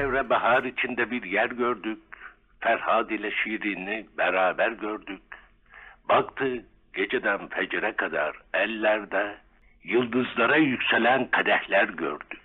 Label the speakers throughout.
Speaker 1: çevre bahar içinde bir yer gördük. Ferhad ile Şirin'i beraber gördük. Baktı geceden fecre kadar ellerde yıldızlara yükselen kadehler gördük.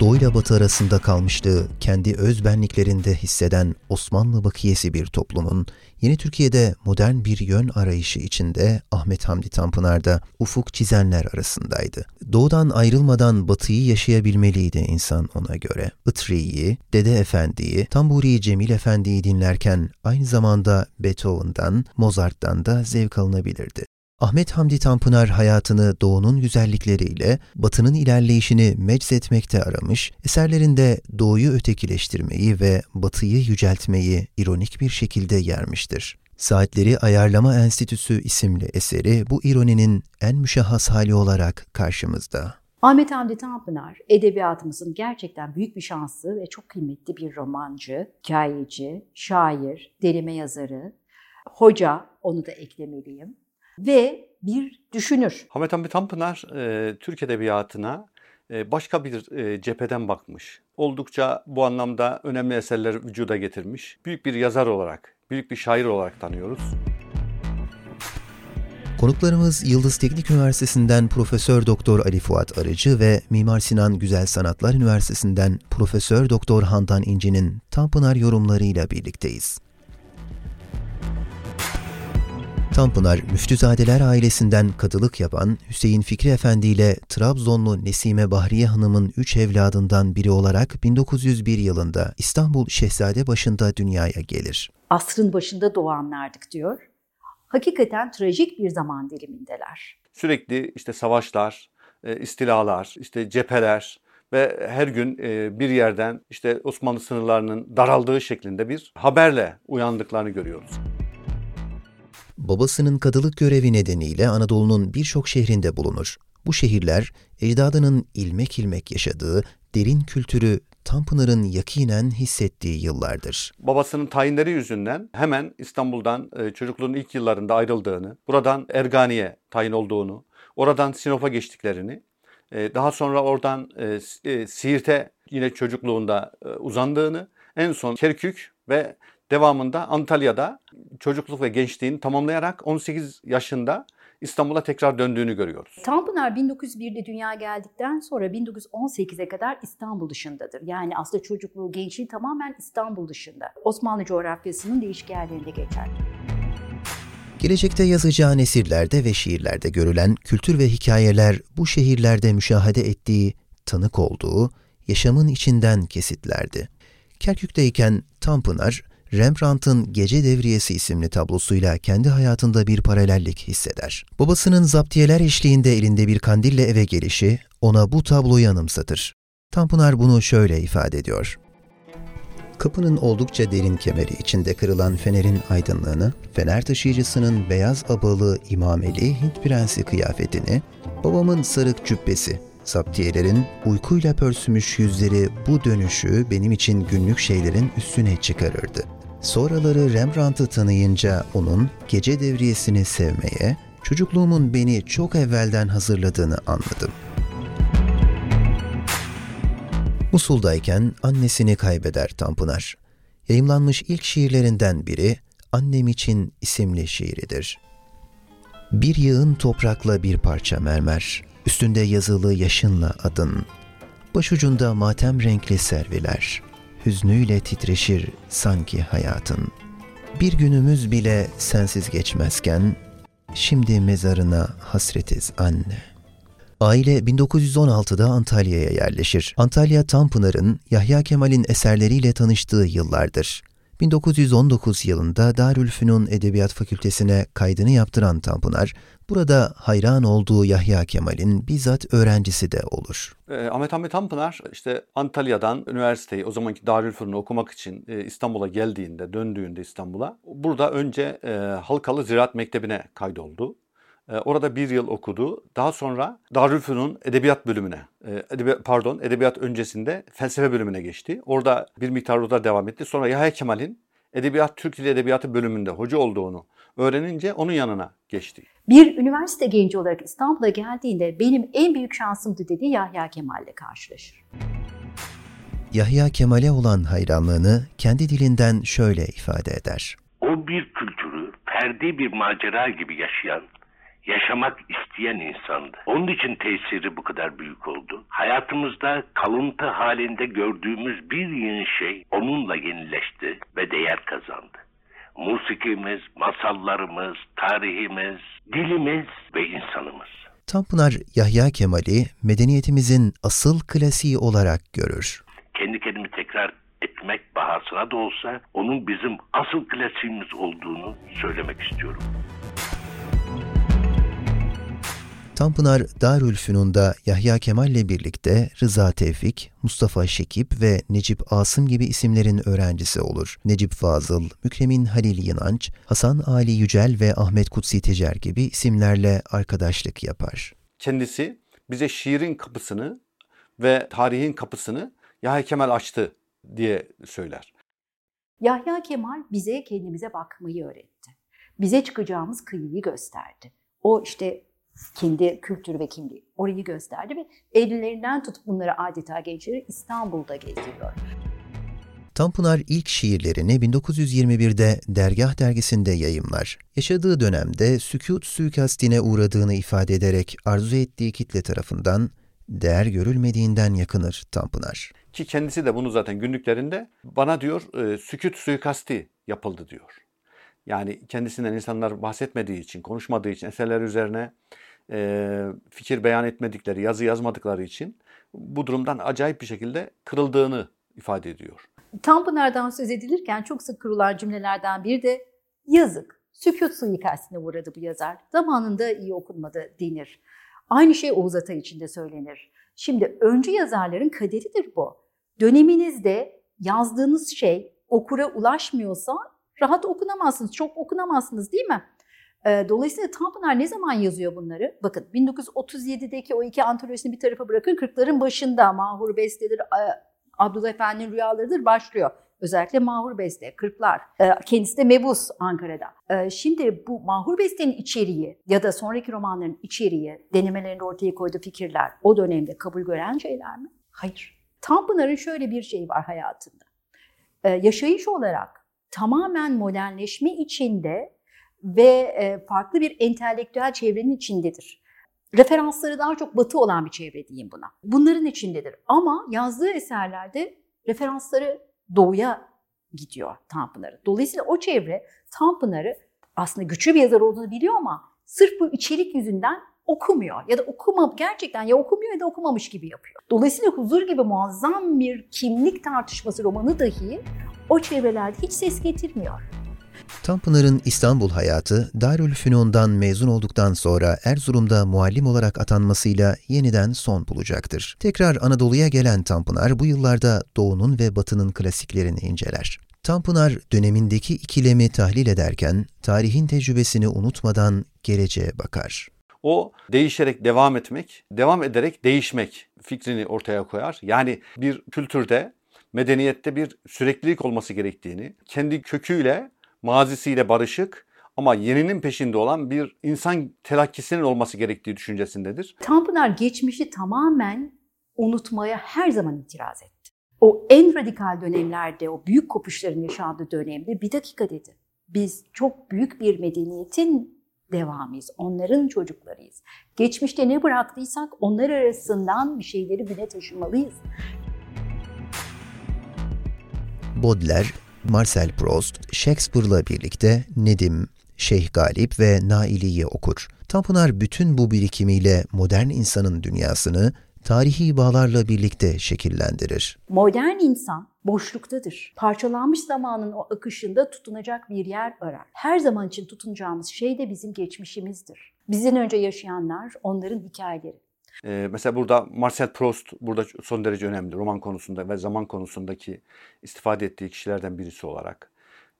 Speaker 2: Doğu ile Batı arasında kalmışlığı kendi özbenliklerinde hisseden Osmanlı bakiyesi bir toplumun yeni Türkiye'de modern bir yön arayışı içinde Ahmet Hamdi Tanpınar'da ufuk çizenler arasındaydı. Doğudan ayrılmadan batıyı yaşayabilmeliydi insan ona göre. Itri'yi, Dede Efendi'yi, Tamburi Cemil Efendi'yi dinlerken aynı zamanda Beethoven'dan, Mozart'tan da zevk alınabilirdi. Ahmet Hamdi Tanpınar hayatını doğunun güzellikleriyle batının ilerleyişini meczetmekte aramış, eserlerinde doğuyu ötekileştirmeyi ve batıyı yüceltmeyi ironik bir şekilde yermiştir. Saatleri Ayarlama Enstitüsü isimli eseri bu ironinin en müşahhas hali olarak karşımızda.
Speaker 3: Ahmet Hamdi Tanpınar, edebiyatımızın gerçekten büyük bir şansı ve çok kıymetli bir romancı, hikayeci, şair, derime yazarı, hoca, onu da eklemeliyim ve bir düşünür.
Speaker 4: Hamet Hamdi Tanpınar e, Türk Edebiyatı'na e, başka bir e, cepheden bakmış. Oldukça bu anlamda önemli eserler vücuda getirmiş. Büyük bir yazar olarak, büyük bir şair olarak tanıyoruz.
Speaker 2: Konuklarımız Yıldız Teknik Üniversitesi'nden Profesör Doktor Ali Fuat Arıcı ve Mimar Sinan Güzel Sanatlar Üniversitesi'nden Profesör Doktor Handan İnci'nin Tanpınar yorumlarıyla birlikteyiz. Tanpınar, Müftüzadeler ailesinden kadılık yapan Hüseyin Fikri Efendi ile Trabzonlu Nesime Bahriye Hanım'ın üç evladından biri olarak 1901 yılında İstanbul Şehzade başında dünyaya gelir.
Speaker 3: Asrın başında doğanlardık diyor. Hakikaten trajik bir zaman dilimindeler.
Speaker 4: Sürekli işte savaşlar, e, istilalar, işte cepheler, ve her gün e, bir yerden işte Osmanlı sınırlarının daraldığı şeklinde bir haberle uyandıklarını görüyoruz.
Speaker 2: Babasının kadılık görevi nedeniyle Anadolu'nun birçok şehrinde bulunur. Bu şehirler ecdadının ilmek ilmek yaşadığı derin kültürü Tanpınar'ın yakinen hissettiği yıllardır.
Speaker 4: Babasının tayinleri yüzünden hemen İstanbul'dan e, çocukluğunun ilk yıllarında ayrıldığını, buradan Ergani'ye tayin olduğunu, oradan Sinop'a geçtiklerini, e, daha sonra oradan e, Siirt'e yine çocukluğunda uzandığını, en son Kerkük ve devamında Antalya'da çocukluk ve gençliğini tamamlayarak 18 yaşında İstanbul'a tekrar döndüğünü görüyoruz.
Speaker 3: Tanpınar 1901'de dünya geldikten sonra 1918'e kadar İstanbul dışındadır. Yani aslında çocukluğu, gençliği tamamen İstanbul dışında. Osmanlı coğrafyasının değişik yerlerinde geçer.
Speaker 2: Gelecekte yazacağı nesirlerde ve şiirlerde görülen kültür ve hikayeler bu şehirlerde müşahede ettiği, tanık olduğu, yaşamın içinden kesitlerdi. Kerkük'teyken Tanpınar, Rembrandt'ın Gece Devriyesi isimli tablosuyla kendi hayatında bir paralellik hisseder. Babasının zaptiyeler eşliğinde elinde bir kandille eve gelişi ona bu tabloyu anımsatır. Tanpınar bunu şöyle ifade ediyor. Kapının oldukça derin kemeri içinde kırılan fenerin aydınlığını, fener taşıyıcısının beyaz abalı imameli Hint prensi kıyafetini, babamın sarık cübbesi, Saptiyelerin uykuyla pörsümüş yüzleri bu dönüşü benim için günlük şeylerin üstüne çıkarırdı. Sonraları Rembrandt'ı tanıyınca onun gece devriyesini sevmeye, çocukluğumun beni çok evvelden hazırladığını anladım. Musul'dayken annesini kaybeder Tanpınar. Yayımlanmış ilk şiirlerinden biri Annem için isimli şiiridir. Bir yığın toprakla bir parça mermer, üstünde yazılı yaşınla adın, başucunda matem renkli serviler.'' Hüznüyle titreşir sanki hayatın. Bir günümüz bile sensiz geçmezken, şimdi mezarına hasretiz anne. Aile 1916'da Antalya'ya yerleşir. Antalya Tanpınar'ın Yahya Kemal'in eserleriyle tanıştığı yıllardır. 1919 yılında Darülfünun Edebiyat Fakültesine kaydını yaptıran Tanpınar, burada hayran olduğu Yahya Kemal'in bizzat öğrencisi de olur.
Speaker 4: E, Ahmet Hamdi Tanpınar işte Antalya'dan üniversiteyi o zamanki Darülfünun'u okumak için e, İstanbul'a geldiğinde, döndüğünde İstanbul'a burada önce e, Halkalı Ziraat Mektebi'ne kaydoldu. E, orada bir yıl okudu. Daha sonra Darülfünun Edebiyat bölümüne, e, edebiyat, pardon Edebiyat öncesinde felsefe bölümüne geçti. Orada bir miktar orada devam etti. Sonra Yahya Kemal'in Edebiyat, Türk Dili Edebiyatı bölümünde hoca olduğunu öğrenince onun yanına geçti.
Speaker 3: Bir üniversite genci olarak İstanbul'a geldiğinde benim en büyük şansımdı dedi Yahya Kemal'le karşılaşır.
Speaker 2: Yahya Kemal'e olan hayranlığını kendi dilinden şöyle ifade eder.
Speaker 1: O bir kültürü ferdi bir macera gibi yaşayan, yaşamak isteyen insandı. Onun için tesiri bu kadar büyük oldu. Hayatımızda kalıntı halinde gördüğümüz bir yığın şey onunla yenileşti ve değer kazandı. Musikimiz, masallarımız, tarihimiz, dilimiz ve insanımız.
Speaker 2: Tanpınar Yahya Kemal'i medeniyetimizin asıl klasiği olarak görür.
Speaker 1: Kendi kendimi tekrar etmek bahasına da olsa onun bizim asıl klasiğimiz olduğunu söylemek istiyorum.
Speaker 2: Tanpınar Darülfünun'da Yahya Kemal'le birlikte Rıza Tevfik, Mustafa Şekip ve Necip Asım gibi isimlerin öğrencisi olur. Necip Fazıl, Mükremin Halil Yınanç, Hasan Ali Yücel ve Ahmet Kutsi Tecer gibi isimlerle arkadaşlık yapar.
Speaker 4: Kendisi bize şiirin kapısını ve tarihin kapısını Yahya Kemal açtı diye söyler.
Speaker 3: Yahya Kemal bize kendimize bakmayı öğretti. Bize çıkacağımız kıyıyı gösterdi. O işte kendi kültürü ve kimliği orayı gösterdi ve ellerinden tutup bunları adeta gençleri İstanbul'da gezdiriyor.
Speaker 2: Tanpınar ilk şiirlerini 1921'de Dergah dergisinde yayımlar. Yaşadığı dönemde sükut suikastine uğradığını ifade ederek arzu ettiği kitle tarafından değer görülmediğinden yakınır Tanpınar.
Speaker 4: Ki kendisi de bunu zaten günlüklerinde bana diyor e, sükut suikasti yapıldı diyor. Yani kendisinden insanlar bahsetmediği için, konuşmadığı için, eserler üzerine e, fikir beyan etmedikleri, yazı yazmadıkları için bu durumdan acayip bir şekilde kırıldığını ifade ediyor.
Speaker 3: Tanpınar'dan söz edilirken çok sık kurulan cümlelerden biri de yazık, sükut suikastine uğradı bu yazar. Zamanında iyi okunmadı denir. Aynı şey Oğuz Atay için de söylenir. Şimdi öncü yazarların kaderidir bu. Döneminizde yazdığınız şey okura ulaşmıyorsa rahat okunamazsınız, çok okunamazsınız değil mi? Dolayısıyla Tanpınar ne zaman yazıyor bunları? Bakın 1937'deki o iki antolojisini bir tarafa bırakın. 40'ların başında Mahur Beste'dir, Abdullah Efendi'nin rüyalarıdır başlıyor. Özellikle Mahur Beste, 40'lar. Kendisi de mebus Ankara'da. Şimdi bu Mahur Beste'nin içeriği ya da sonraki romanların içeriği, denemelerinde ortaya koyduğu fikirler o dönemde kabul gören şeyler mi? Hayır. Tanpınar'ın şöyle bir şeyi var hayatında. Yaşayış olarak tamamen modernleşme içinde ve farklı bir entelektüel çevrenin içindedir. Referansları daha çok batı olan bir çevre diyeyim buna. Bunların içindedir. Ama yazdığı eserlerde referansları doğuya gidiyor Tanpınar'ın. Dolayısıyla o çevre Tanpınar'ı aslında güçlü bir yazar olduğunu biliyor ama sırf bu içerik yüzünden okumuyor. Ya da okuma gerçekten ya okumuyor ya da okumamış gibi yapıyor. Dolayısıyla Huzur gibi muazzam bir kimlik tartışması romanı dahi o çevrelerde hiç ses getirmiyor.
Speaker 2: Tanpınar'ın İstanbul hayatı Darülfünun'dan mezun olduktan sonra Erzurum'da muallim olarak atanmasıyla yeniden son bulacaktır. Tekrar Anadolu'ya gelen Tanpınar bu yıllarda Doğu'nun ve Batı'nın klasiklerini inceler. Tanpınar dönemindeki ikilemi tahlil ederken tarihin tecrübesini unutmadan geleceğe bakar.
Speaker 4: O değişerek devam etmek, devam ederek değişmek fikrini ortaya koyar. Yani bir kültürde, medeniyette bir süreklilik olması gerektiğini, kendi köküyle mazisiyle barışık ama yeninin peşinde olan bir insan telakkisinin olması gerektiği düşüncesindedir.
Speaker 3: Tanpınar geçmişi tamamen unutmaya her zaman itiraz etti. O en radikal dönemlerde, o büyük kopuşların yaşandığı dönemde bir dakika dedi. Biz çok büyük bir medeniyetin devamıyız. Onların çocuklarıyız. Geçmişte ne bıraktıysak onlar arasından bir şeyleri güne taşımalıyız.
Speaker 2: Baudelaire Marcel Proust, Shakespeare'la birlikte Nedim, Şeyh Galip ve Naili'yi okur. Tanpınar bütün bu birikimiyle modern insanın dünyasını tarihi bağlarla birlikte şekillendirir.
Speaker 3: Modern insan boşluktadır. Parçalanmış zamanın o akışında tutunacak bir yer arar. Her zaman için tutunacağımız şey de bizim geçmişimizdir. Bizden önce yaşayanlar, onların hikayeleri.
Speaker 4: Ee, mesela burada Marcel Proust burada son derece önemli roman konusunda ve zaman konusundaki istifade ettiği kişilerden birisi olarak.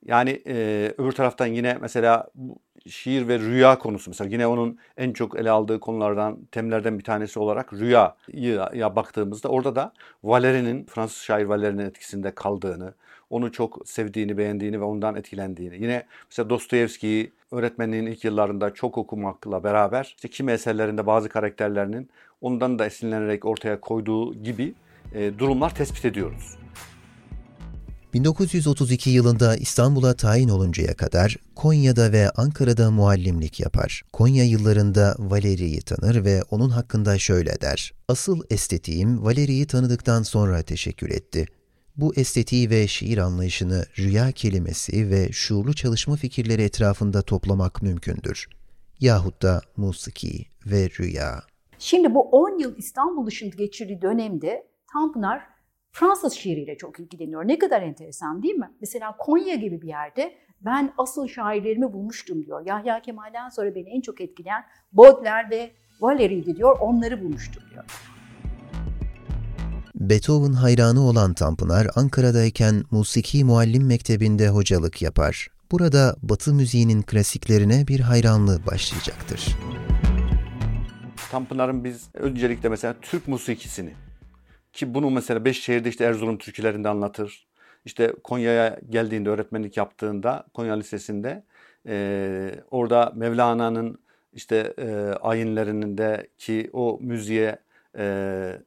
Speaker 4: Yani e, öbür taraftan yine mesela bu şiir ve rüya konusu mesela yine onun en çok ele aldığı konulardan, temlerden bir tanesi olarak rüyaya baktığımızda orada da Valeri'nin, Fransız şair Valeri'nin etkisinde kaldığını, onu çok sevdiğini, beğendiğini ve ondan etkilendiğini. Yine mesela Dostoyevski'yi öğretmenliğin ilk yıllarında çok okumakla beraber işte kimi eserlerinde bazı karakterlerinin ondan da esinlenerek ortaya koyduğu gibi e, durumlar tespit ediyoruz.
Speaker 2: 1932 yılında İstanbul'a tayin oluncaya kadar Konya'da ve Ankara'da muallimlik yapar. Konya yıllarında Valeri'yi tanır ve onun hakkında şöyle der. Asıl estetiğim Valeri'yi tanıdıktan sonra teşekkür etti. Bu estetiği ve şiir anlayışını rüya kelimesi ve şuurlu çalışma fikirleri etrafında toplamak mümkündür. Yahut da musiki ve rüya.
Speaker 3: Şimdi bu 10 yıl İstanbul dışında geçirdiği dönemde Tanpınar Fransız şiiriyle çok ilgileniyor. Ne kadar enteresan değil mi? Mesela Konya gibi bir yerde ben asıl şairlerimi bulmuştum diyor. Yahya Kemal'den sonra beni en çok etkileyen Baudelaire ve Valéry'di diyor. Onları bulmuştum diyor.
Speaker 2: Beethoven hayranı olan Tanpınar, Ankara'dayken Musiki Muallim Mektebi'nde hocalık yapar. Burada Batı müziğinin klasiklerine bir hayranlığı başlayacaktır.
Speaker 4: Tanpınar'ın biz öncelikle mesela Türk musikisini ki bunu mesela beş şehirde işte Erzurum türkülerinde anlatır. İşte Konya'ya geldiğinde öğretmenlik yaptığında Konya Lisesi'nde e, orada Mevlana'nın işte e, ayinlerinde ki o müziğe e,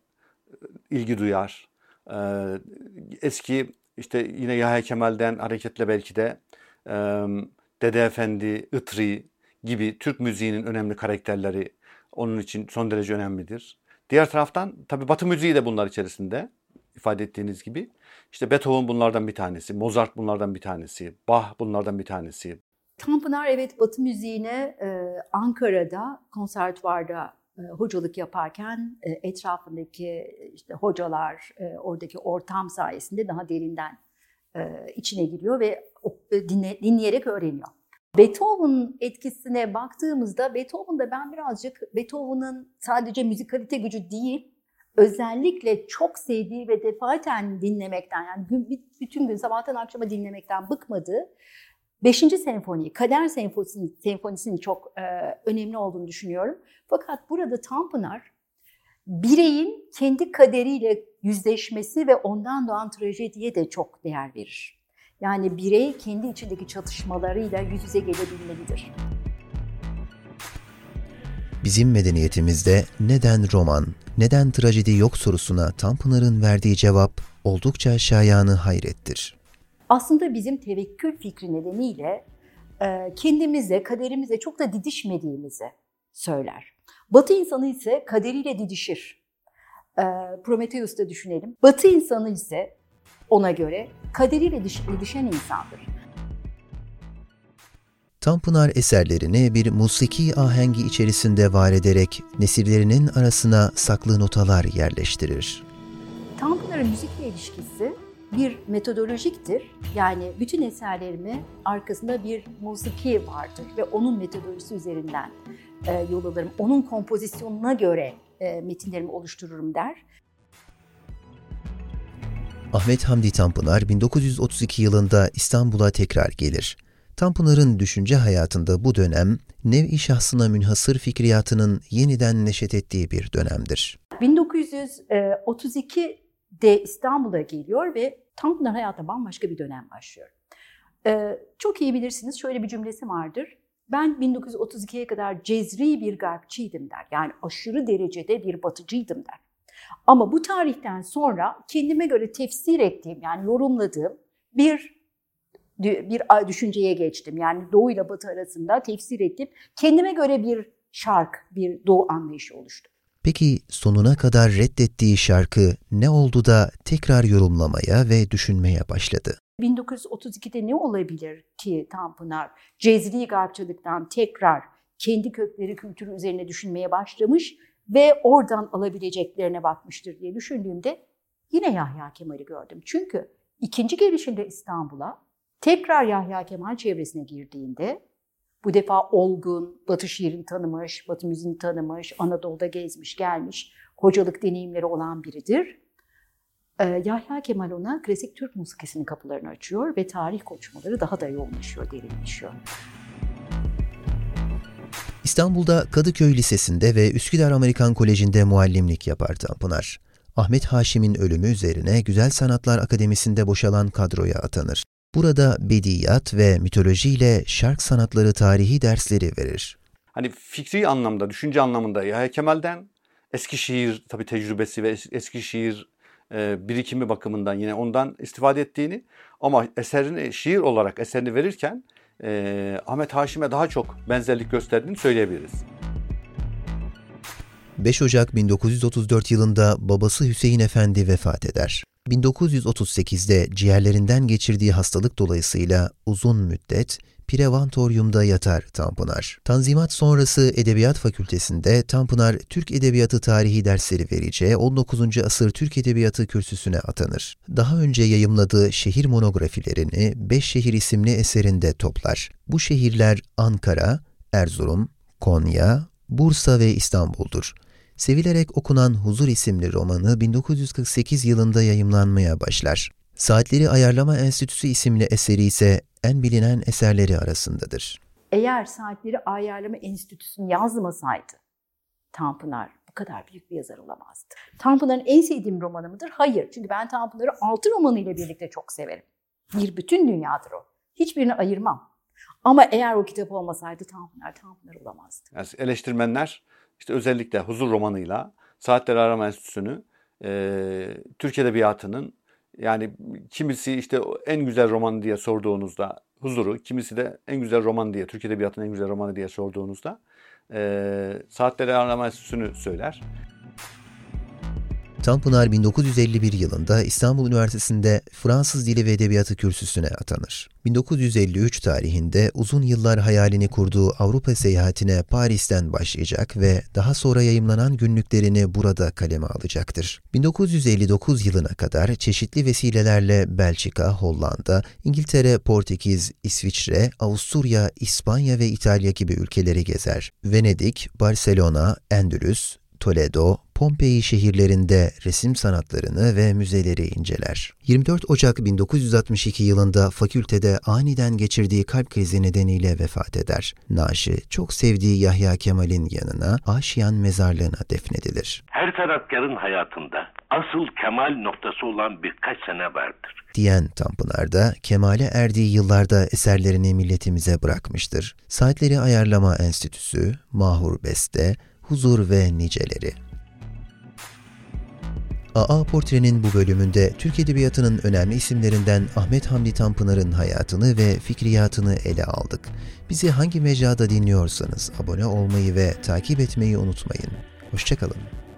Speaker 4: ilgi duyar. E, eski işte yine Yahya Kemal'den hareketle belki de e, Dede Efendi, Itri gibi Türk müziğinin önemli karakterleri onun için son derece önemlidir. Diğer taraftan tabi Batı müziği de bunlar içerisinde ifade ettiğiniz gibi. İşte Beethoven bunlardan bir tanesi, Mozart bunlardan bir tanesi, Bach bunlardan bir tanesi.
Speaker 3: Tanpınar evet Batı müziğine e, Ankara'da konservatuvarda e, hocalık yaparken e, etrafındaki işte hocalar, e, oradaki ortam sayesinde daha derinden e, içine giriyor ve e, dinle, dinleyerek öğreniyor. Beethoven etkisine baktığımızda Beethoven'da ben birazcık Beethoven'ın sadece müzikalite gücü değil, özellikle çok sevdiği ve defaten dinlemekten yani bütün gün sabahtan akşama dinlemekten bıkmadığı Beşinci senfoni, Kader senfonisinin, senfonisinin çok e, önemli olduğunu düşünüyorum. Fakat burada Tanpınar bireyin kendi kaderiyle yüzleşmesi ve ondan doğan trajediye de çok değer verir. Yani birey kendi içindeki çatışmalarıyla yüz yüze gelebilmelidir.
Speaker 2: Bizim medeniyetimizde neden roman, neden trajedi yok sorusuna Tanpınar'ın verdiği cevap oldukça şayanı hayrettir.
Speaker 3: Aslında bizim tevekkül fikri nedeniyle e, kendimize, kaderimize çok da didişmediğimizi söyler. Batı insanı ise kaderiyle didişir. E, Prometheus'ta düşünelim. Batı insanı ise ona göre kaderiyle didişen insandır.
Speaker 2: Tanpınar eserlerini bir musiki ahengi içerisinde var ederek nesillerinin arasına saklı notalar yerleştirir.
Speaker 3: Tanpınar'ın müzikle ilişkisi bir metodolojiktir. Yani bütün eserlerimi arkasında bir musiki vardır ve onun metodolojisi üzerinden e, yol alırım. Onun kompozisyonuna göre e, metinlerimi oluştururum der.
Speaker 2: Ahmet Hamdi Tanpınar 1932 yılında İstanbul'a tekrar gelir. Tanpınar'ın düşünce hayatında bu dönem nev-i şahsına münhasır fikriyatının yeniden neşet ettiği bir dönemdir.
Speaker 3: 1932'de İstanbul'a geliyor ve Tanpınar hayata bambaşka bir dönem başlıyor. Ee, çok iyi bilirsiniz şöyle bir cümlesi vardır. Ben 1932'ye kadar cezri bir garpçıydım der. Yani aşırı derecede bir batıcıydım der. Ama bu tarihten sonra kendime göre tefsir ettiğim yani yorumladığım bir bir düşünceye geçtim. Yani Doğu ile Batı arasında tefsir ettim. Kendime göre bir şark, bir Doğu anlayışı oluştu.
Speaker 2: Peki sonuna kadar reddettiği şarkı ne oldu da tekrar yorumlamaya ve düşünmeye başladı?
Speaker 3: 1932'de ne olabilir ki Tanpınar cezri garpçılıktan tekrar kendi kökleri kültürü üzerine düşünmeye başlamış ve oradan alabileceklerine bakmıştır diye düşündüğümde yine Yahya Kemal'i gördüm. Çünkü ikinci gelişinde İstanbul'a tekrar Yahya Kemal çevresine girdiğinde bu defa olgun, Batı şiirini tanımış, Batı müziğini tanımış, Anadolu'da gezmiş, gelmiş, hocalık deneyimleri olan biridir. Ee, Yahya Kemal ona klasik Türk musikisinin kapılarını açıyor ve tarih konuşmaları daha da yoğunlaşıyor, derinleşiyor.
Speaker 2: İstanbul'da Kadıköy Lisesi'nde ve Üsküdar Amerikan Koleji'nde muallimlik yapar Tanpınar. Ahmet Haşim'in ölümü üzerine Güzel Sanatlar Akademisi'nde boşalan kadroya atanır. Burada bediyat ve mitolojiyle şark sanatları tarihi dersleri verir.
Speaker 4: Hani fikri anlamda, düşünce anlamında Yahya Kemal'den eski şiir tabi tecrübesi ve eski şiir e, birikimi bakımından yine ondan istifade ettiğini ama eserini şiir olarak eserini verirken e, Ahmet Haşim'e daha çok benzerlik gösterdiğini söyleyebiliriz.
Speaker 2: 5 Ocak 1934 yılında babası Hüseyin Efendi vefat eder. 1938'de ciğerlerinden geçirdiği hastalık dolayısıyla uzun müddet Prevantoryum'da yatar Tanpınar. Tanzimat sonrası Edebiyat Fakültesinde Tanpınar Türk Edebiyatı tarihi dersleri vereceği 19. asır Türk Edebiyatı kürsüsüne atanır. Daha önce yayımladığı şehir monografilerini Beş Şehir isimli eserinde toplar. Bu şehirler Ankara, Erzurum, Konya, Bursa ve İstanbul'dur. Sevilerek okunan Huzur isimli romanı 1948 yılında yayımlanmaya başlar. Saatleri Ayarlama Enstitüsü isimli eseri ise en bilinen eserleri arasındadır.
Speaker 3: Eğer Saatleri Ayarlama Enstitüsü'nü yazmasaydı Tanpınar bu kadar büyük bir yazar olamazdı. Tanpınar'ın en sevdiğim romanı mıdır? Hayır. Çünkü ben Tanpınar'ı altı romanı ile birlikte çok severim. Bir bütün dünyadır o. Hiçbirini ayırmam. Ama eğer o kitap olmasaydı Tanpınar, Tanpınar olamazdı.
Speaker 4: Yani eleştirmenler işte özellikle Huzur romanıyla Saatleri Arama Enstitüsü'nü e, Türk Edebiyatı'nın yani kimisi işte en güzel roman diye sorduğunuzda Huzur'u, kimisi de en güzel roman diye, Türk Edebiyatı'nın en güzel romanı diye sorduğunuzda e, Saatleri Arama Enstitüsü'nü söyler.
Speaker 2: Tanpınar 1951 yılında İstanbul Üniversitesi'nde Fransız Dili ve Edebiyatı kürsüsüne atanır. 1953 tarihinde uzun yıllar hayalini kurduğu Avrupa seyahatine Paris'ten başlayacak ve daha sonra yayımlanan günlüklerini burada kaleme alacaktır. 1959 yılına kadar çeşitli vesilelerle Belçika, Hollanda, İngiltere, Portekiz, İsviçre, Avusturya, İspanya ve İtalya gibi ülkeleri gezer. Venedik, Barcelona, Endülüs, Toledo, Pompei şehirlerinde resim sanatlarını ve müzeleri inceler. 24 Ocak 1962 yılında fakültede aniden geçirdiği kalp krizi nedeniyle vefat eder. Naaşı çok sevdiği Yahya Kemal'in yanına Aşiyan mezarlığına defnedilir.
Speaker 1: Her sanatkarın hayatında asıl kemal noktası olan birkaç sene vardır.
Speaker 2: Diyen Tanpınar da kemale erdiği yıllarda eserlerini milletimize bırakmıştır. Saatleri Ayarlama Enstitüsü, Mahur Beste, Huzur ve niceleri. AA Portre'nin bu bölümünde Türk Edebiyatı'nın önemli isimlerinden Ahmet Hamdi Tanpınar'ın hayatını ve fikriyatını ele aldık. Bizi hangi mecrada dinliyorsanız abone olmayı ve takip etmeyi unutmayın. Hoşçakalın.